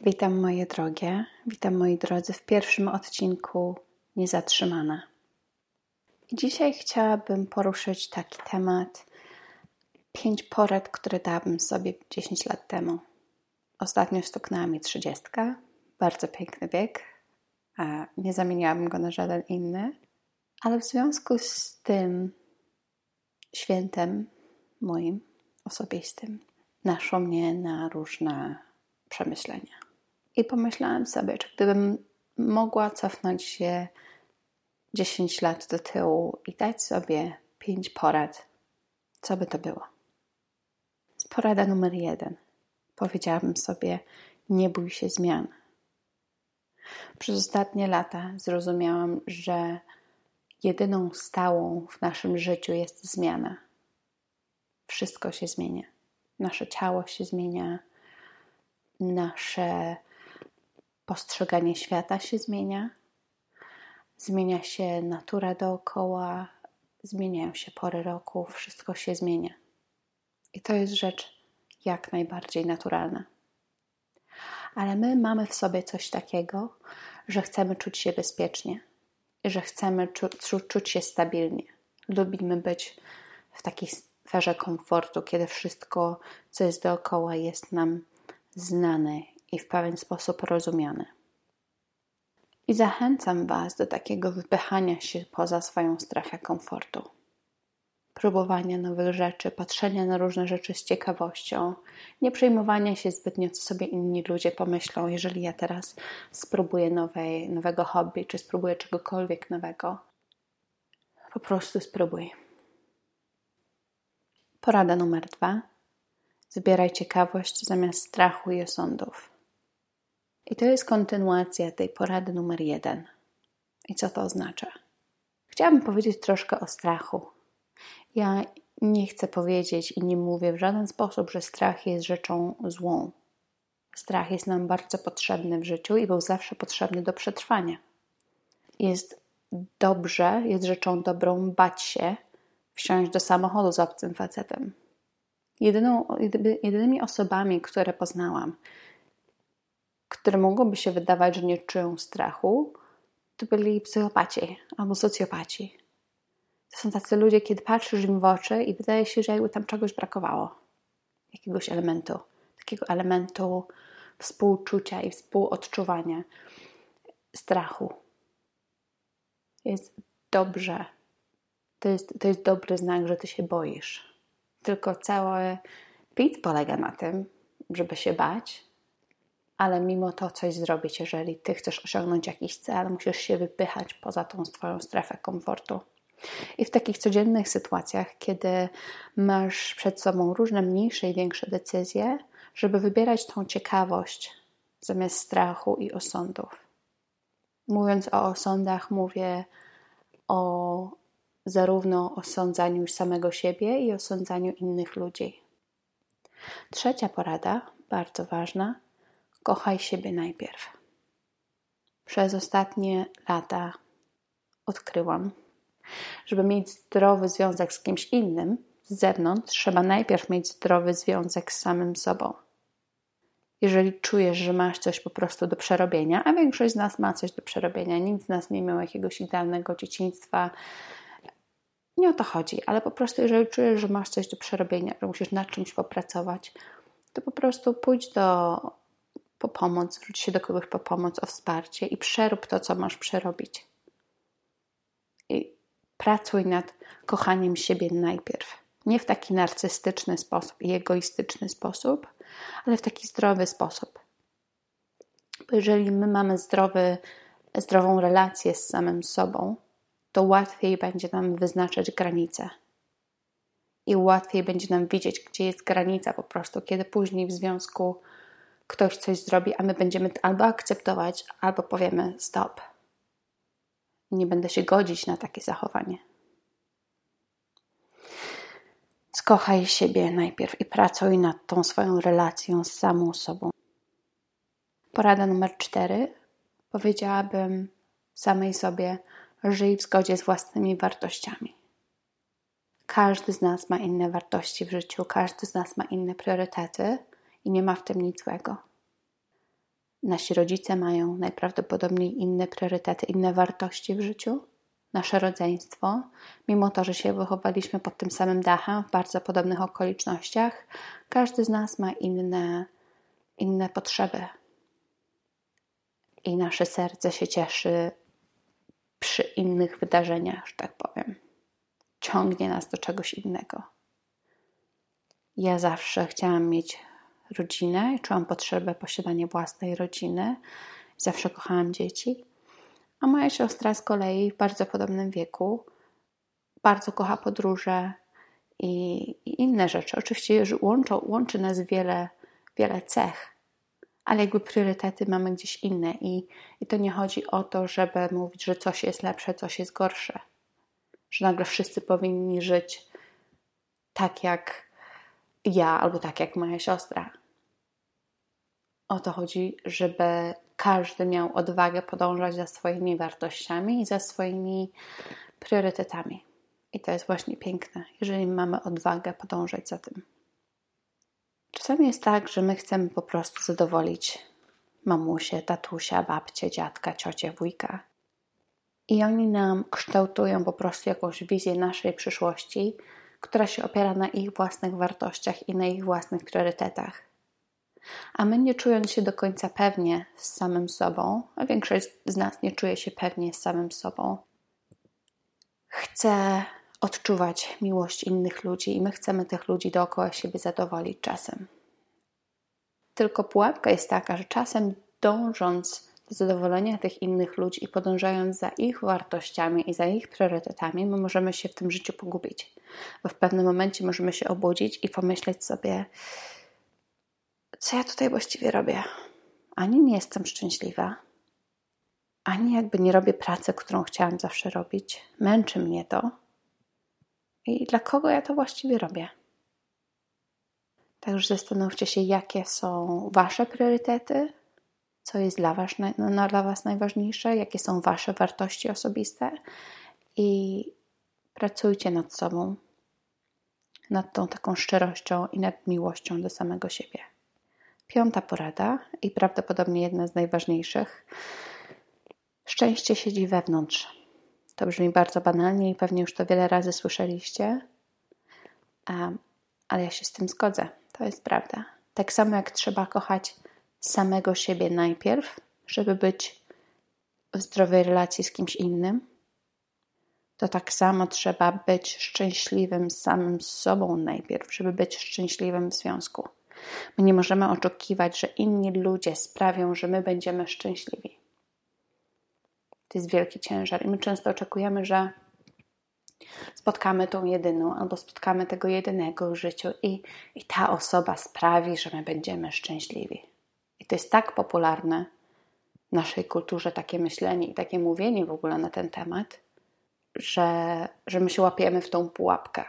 Witam moje drogie, witam moi drodzy w pierwszym odcinku Niezatrzymana. I dzisiaj chciałabym poruszyć taki temat pięć porad, które dałabym sobie 10 lat temu. Ostatnio stuknęła mi trzydziestka, bardzo piękny wiek, a nie zamieniałabym go na żaden inny, ale w związku z tym świętem moim osobistym naszło mnie na różne przemyślenia. I pomyślałam sobie, czy gdybym mogła cofnąć się 10 lat do tyłu i dać sobie 5 porad, co by to było? Porada numer jeden. Powiedziałabym sobie, nie bój się zmian. Przez ostatnie lata zrozumiałam, że jedyną stałą w naszym życiu jest zmiana. Wszystko się zmienia. Nasze ciało się zmienia, nasze postrzeganie świata się zmienia, zmienia się natura dookoła, zmieniają się pory roku, wszystko się zmienia. I to jest rzecz jak najbardziej naturalna. Ale my mamy w sobie coś takiego, że chcemy czuć się bezpiecznie, że chcemy czu czuć się stabilnie. Lubimy być w takiej sferze komfortu, kiedy wszystko, co jest dookoła, jest nam znane i w pewien sposób rozumiane. I zachęcam Was do takiego wypychania się poza swoją strefę komfortu, próbowania nowych rzeczy, patrzenia na różne rzeczy z ciekawością, nie przejmowania się zbytnio, co sobie inni ludzie pomyślą, jeżeli ja teraz spróbuję nowej, nowego hobby, czy spróbuję czegokolwiek nowego. Po prostu spróbuj. Porada numer dwa. Zbieraj ciekawość zamiast strachu i osądów. I to jest kontynuacja tej porady numer jeden. I co to oznacza? Chciałabym powiedzieć troszkę o strachu. Ja nie chcę powiedzieć i nie mówię w żaden sposób, że strach jest rzeczą złą. Strach jest nam bardzo potrzebny w życiu i był zawsze potrzebny do przetrwania. Jest dobrze, jest rzeczą dobrą bać się, wsiąść do samochodu z obcym facetem. Jedyną, jedynymi osobami, które poznałam, które mogłoby się wydawać, że nie czują strachu, to byli psychopaci albo socjopaci. To są tacy ludzie, kiedy patrzysz im w oczy i wydaje się, że jakby tam czegoś brakowało. Jakiegoś elementu, takiego elementu współczucia i współodczuwania strachu. Jest dobrze. To jest, to jest dobry znak, że ty się boisz. Tylko cały pit polega na tym, żeby się bać, ale mimo to coś zrobić, jeżeli ty chcesz osiągnąć jakiś cel, musisz się wypychać poza tą swoją strefę komfortu. I w takich codziennych sytuacjach, kiedy masz przed sobą różne mniejsze i większe decyzje, żeby wybierać tą ciekawość zamiast strachu i osądów. Mówiąc o osądach, mówię o zarówno osądzaniu samego siebie i osądzaniu innych ludzi. Trzecia porada, bardzo ważna, kochaj siebie najpierw. Przez ostatnie lata odkryłam, żeby mieć zdrowy związek z kimś innym z zewnątrz, trzeba najpierw mieć zdrowy związek z samym sobą. Jeżeli czujesz, że masz coś po prostu do przerobienia, a większość z nas ma coś do przerobienia, nikt z nas nie miał jakiegoś idealnego dzieciństwa, nie o to chodzi, ale po prostu, jeżeli czujesz, że masz coś do przerobienia, że musisz nad czymś popracować, to po prostu pójdź do, po pomoc, zwróć się do kogoś po pomoc, o wsparcie i przerób to, co masz przerobić. I pracuj nad kochaniem siebie najpierw. Nie w taki narcystyczny sposób i egoistyczny sposób, ale w taki zdrowy sposób. Bo jeżeli my mamy zdrowy, zdrową relację z samym sobą, to łatwiej będzie nam wyznaczać granice. I łatwiej będzie nam widzieć, gdzie jest granica po prostu, kiedy później w związku ktoś coś zrobi, a my będziemy albo akceptować, albo powiemy stop. Nie będę się godzić na takie zachowanie. Skochaj siebie najpierw i pracuj nad tą swoją relacją z samą sobą. Porada numer cztery. Powiedziałabym samej sobie, żyj w zgodzie z własnymi wartościami. Każdy z nas ma inne wartości w życiu, każdy z nas ma inne priorytety i nie ma w tym nic złego. Nasi rodzice mają najprawdopodobniej inne priorytety, inne wartości w życiu. Nasze rodzeństwo, mimo to, że się wychowaliśmy pod tym samym dachem w bardzo podobnych okolicznościach, każdy z nas ma inne, inne potrzeby. I nasze serce się cieszy przy innych wydarzeniach, że tak powiem. Ciągnie nas do czegoś innego. Ja zawsze chciałam mieć rodzinę czułam potrzebę posiadania własnej rodziny. Zawsze kochałam dzieci. A moja siostra z kolei w bardzo podobnym wieku bardzo kocha podróże i, i inne rzeczy. Oczywiście łączą, łączy nas wiele, wiele cech, ale jakby priorytety mamy gdzieś inne i, i to nie chodzi o to, żeby mówić, że coś jest lepsze, coś jest gorsze. Że nagle wszyscy powinni żyć tak jak ja albo tak jak moja siostra. O to chodzi, żeby każdy miał odwagę podążać za swoimi wartościami i za swoimi priorytetami. I to jest właśnie piękne, jeżeli mamy odwagę podążać za tym. Czasami jest tak, że my chcemy po prostu zadowolić mamusię, tatusia, babcię, dziadka, ciocię, wujka. I oni nam kształtują po prostu jakąś wizję naszej przyszłości, która się opiera na ich własnych wartościach i na ich własnych priorytetach. A my, nie czując się do końca pewnie z samym sobą, a większość z nas nie czuje się pewnie z samym sobą, chce odczuwać miłość innych ludzi i my chcemy tych ludzi dookoła siebie zadowolić czasem. Tylko pułapka jest taka, że czasem dążąc do zadowolenia tych innych ludzi i podążając za ich wartościami i za ich priorytetami, my możemy się w tym życiu pogubić. Bo w pewnym momencie możemy się obudzić i pomyśleć sobie, co ja tutaj właściwie robię? Ani nie jestem szczęśliwa, ani jakby nie robię pracy, którą chciałam zawsze robić. Męczy mnie to. I dla kogo ja to właściwie robię? Także zastanówcie się, jakie są Wasze priorytety, co jest dla was, no, dla was najważniejsze, jakie są Wasze wartości osobiste i pracujcie nad sobą, nad tą taką szczerością i nad miłością do samego siebie. Piąta porada i prawdopodobnie jedna z najważniejszych. Szczęście siedzi wewnątrz. To brzmi bardzo banalnie i pewnie już to wiele razy słyszeliście, ale ja się z tym zgodzę. To jest prawda. Tak samo jak trzeba kochać samego siebie najpierw, żeby być w zdrowej relacji z kimś innym, to tak samo trzeba być szczęśliwym samym sobą najpierw, żeby być szczęśliwym w związku. My nie możemy oczekiwać, że inni ludzie sprawią, że my będziemy szczęśliwi. To jest wielki ciężar i my często oczekujemy, że spotkamy tą jedyną albo spotkamy tego jedynego w życiu i, i ta osoba sprawi, że my będziemy szczęśliwi. I to jest tak popularne w naszej kulturze, takie myślenie i takie mówienie w ogóle na ten temat, że, że my się łapiemy w tą pułapkę,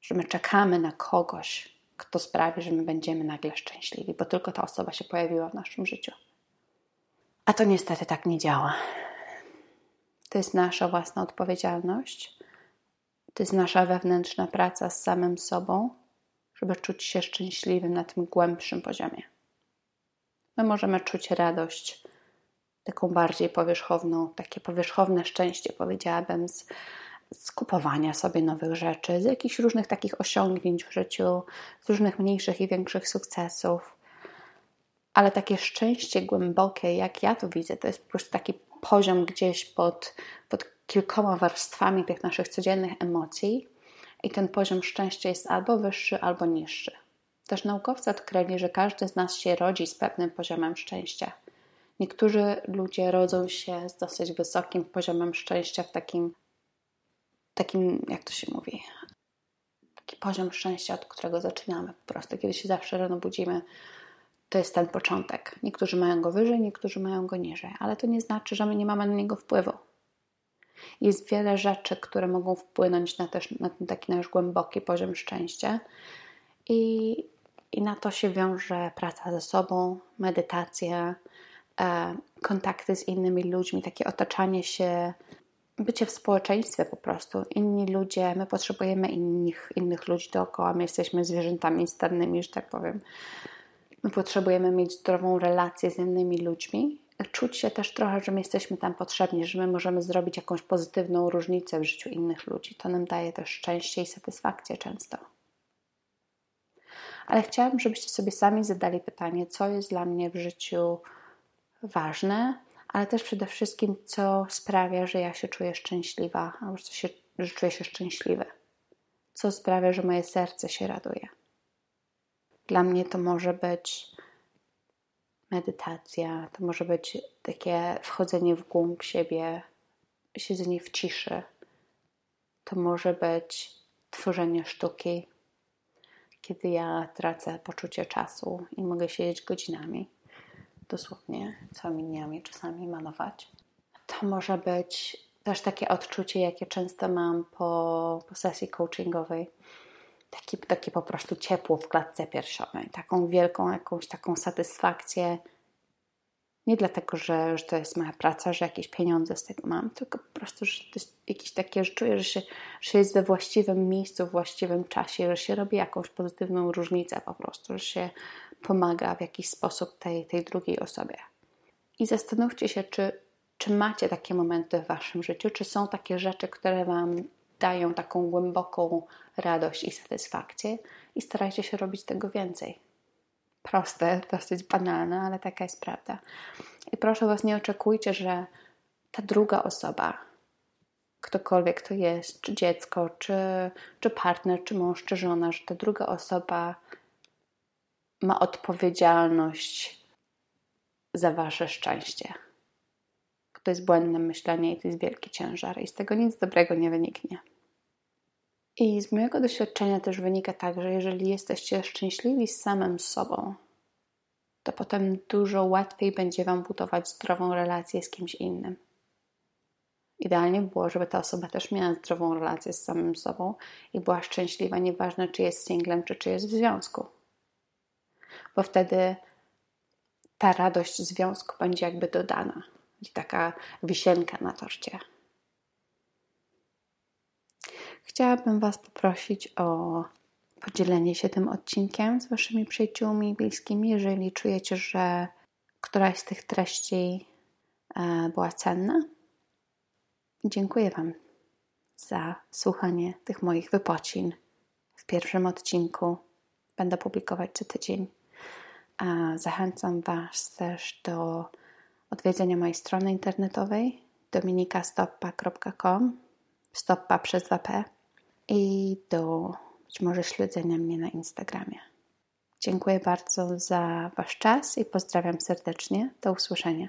że my czekamy na kogoś, kto sprawi, że my będziemy nagle szczęśliwi, bo tylko ta osoba się pojawiła w naszym życiu. A to niestety tak nie działa. To jest nasza własna odpowiedzialność, to jest nasza wewnętrzna praca z samym sobą, żeby czuć się szczęśliwym na tym głębszym poziomie. My możemy czuć radość, taką bardziej powierzchowną, takie powierzchowne szczęście, powiedziałabym, z z kupowania sobie nowych rzeczy, z jakichś różnych takich osiągnięć w życiu, z różnych mniejszych i większych sukcesów. Ale takie szczęście głębokie, jak ja to widzę, to jest po prostu taki poziom gdzieś pod, pod kilkoma warstwami tych naszych codziennych emocji, i ten poziom szczęścia jest albo wyższy, albo niższy. Też naukowcy odkryli, że każdy z nas się rodzi z pewnym poziomem szczęścia. Niektórzy ludzie rodzą się z dosyć wysokim poziomem szczęścia w takim takim, jak to się mówi, taki poziom szczęścia, od którego zaczynamy po prostu. Kiedy się zawsze rano budzimy, to jest ten początek. Niektórzy mają go wyżej, niektórzy mają go niżej, ale to nie znaczy, że my nie mamy na niego wpływu. Jest wiele rzeczy, które mogą wpłynąć na, też, na ten taki nasz głęboki poziom szczęścia i, i na to się wiąże praca ze sobą, medytacja, e, kontakty z innymi ludźmi, takie otaczanie się bycie w społeczeństwie po prostu. Inni ludzie, my potrzebujemy innych, innych ludzi dookoła, my jesteśmy zwierzętami stannymi, że tak powiem. My potrzebujemy mieć zdrową relację z innymi ludźmi, czuć się też trochę, że my jesteśmy tam potrzebni, że my możemy zrobić jakąś pozytywną różnicę w życiu innych ludzi. To nam daje też szczęście i satysfakcję często. Ale chciałabym, żebyście sobie sami zadali pytanie, co jest dla mnie w życiu ważne, ale też przede wszystkim, co sprawia, że ja się czuję szczęśliwa, albo że, się, że czuję się szczęśliwy. Co sprawia, że moje serce się raduje. Dla mnie to może być medytacja, to może być takie wchodzenie w głąb siebie, siedzenie w ciszy. To może być tworzenie sztuki, kiedy ja tracę poczucie czasu i mogę siedzieć godzinami, dosłownie całymi dniami czasami malować. To może być też takie odczucie, jakie często mam po, po sesji coachingowej. Taki, takie po prostu ciepło w klatce piersiowej, taką wielką jakąś taką satysfakcję. Nie dlatego, że, że to jest moja praca, że jakieś pieniądze z tego mam, tylko po prostu, że to jest jakieś takie, że czuję, że się, że się jest we właściwym miejscu, w właściwym czasie, że się robi jakąś pozytywną różnicę po prostu, że się pomaga w jakiś sposób tej, tej drugiej osobie. I zastanówcie się, czy, czy macie takie momenty w waszym życiu, czy są takie rzeczy, które wam dają taką głęboką radość i satysfakcję i starajcie się robić tego więcej. Proste, dosyć banalne, ale taka jest prawda. I proszę Was, nie oczekujcie, że ta druga osoba, ktokolwiek to jest, czy dziecko, czy, czy partner, czy mąż, czy żona, że ta druga osoba ma odpowiedzialność za Wasze szczęście. To jest błędne myślenie i to jest wielki ciężar, i z tego nic dobrego nie wyniknie. I z mojego doświadczenia też wynika tak, że jeżeli jesteście szczęśliwi z samym sobą, to potem dużo łatwiej będzie Wam budować zdrową relację z kimś innym. Idealnie było, żeby ta osoba też miała zdrową relację z samym sobą i była szczęśliwa, nieważne czy jest singlem, czy czy jest w związku. Bo wtedy ta radość związku będzie jakby dodana. Taka wisienka na torcie. Chciałabym Was poprosić o podzielenie się tym odcinkiem z Waszymi przyjaciółmi bliskimi, jeżeli czujecie, że któraś z tych treści e, była cenna. Dziękuję Wam za słuchanie tych moich wypocin w pierwszym odcinku. Będę publikować co tydzień. Zachęcam Was też do odwiedzenia mojej strony internetowej dominikastoppa.com stoppa przez 2p i do być może śledzenia mnie na Instagramie. Dziękuję bardzo za Wasz czas i pozdrawiam serdecznie. Do usłyszenia.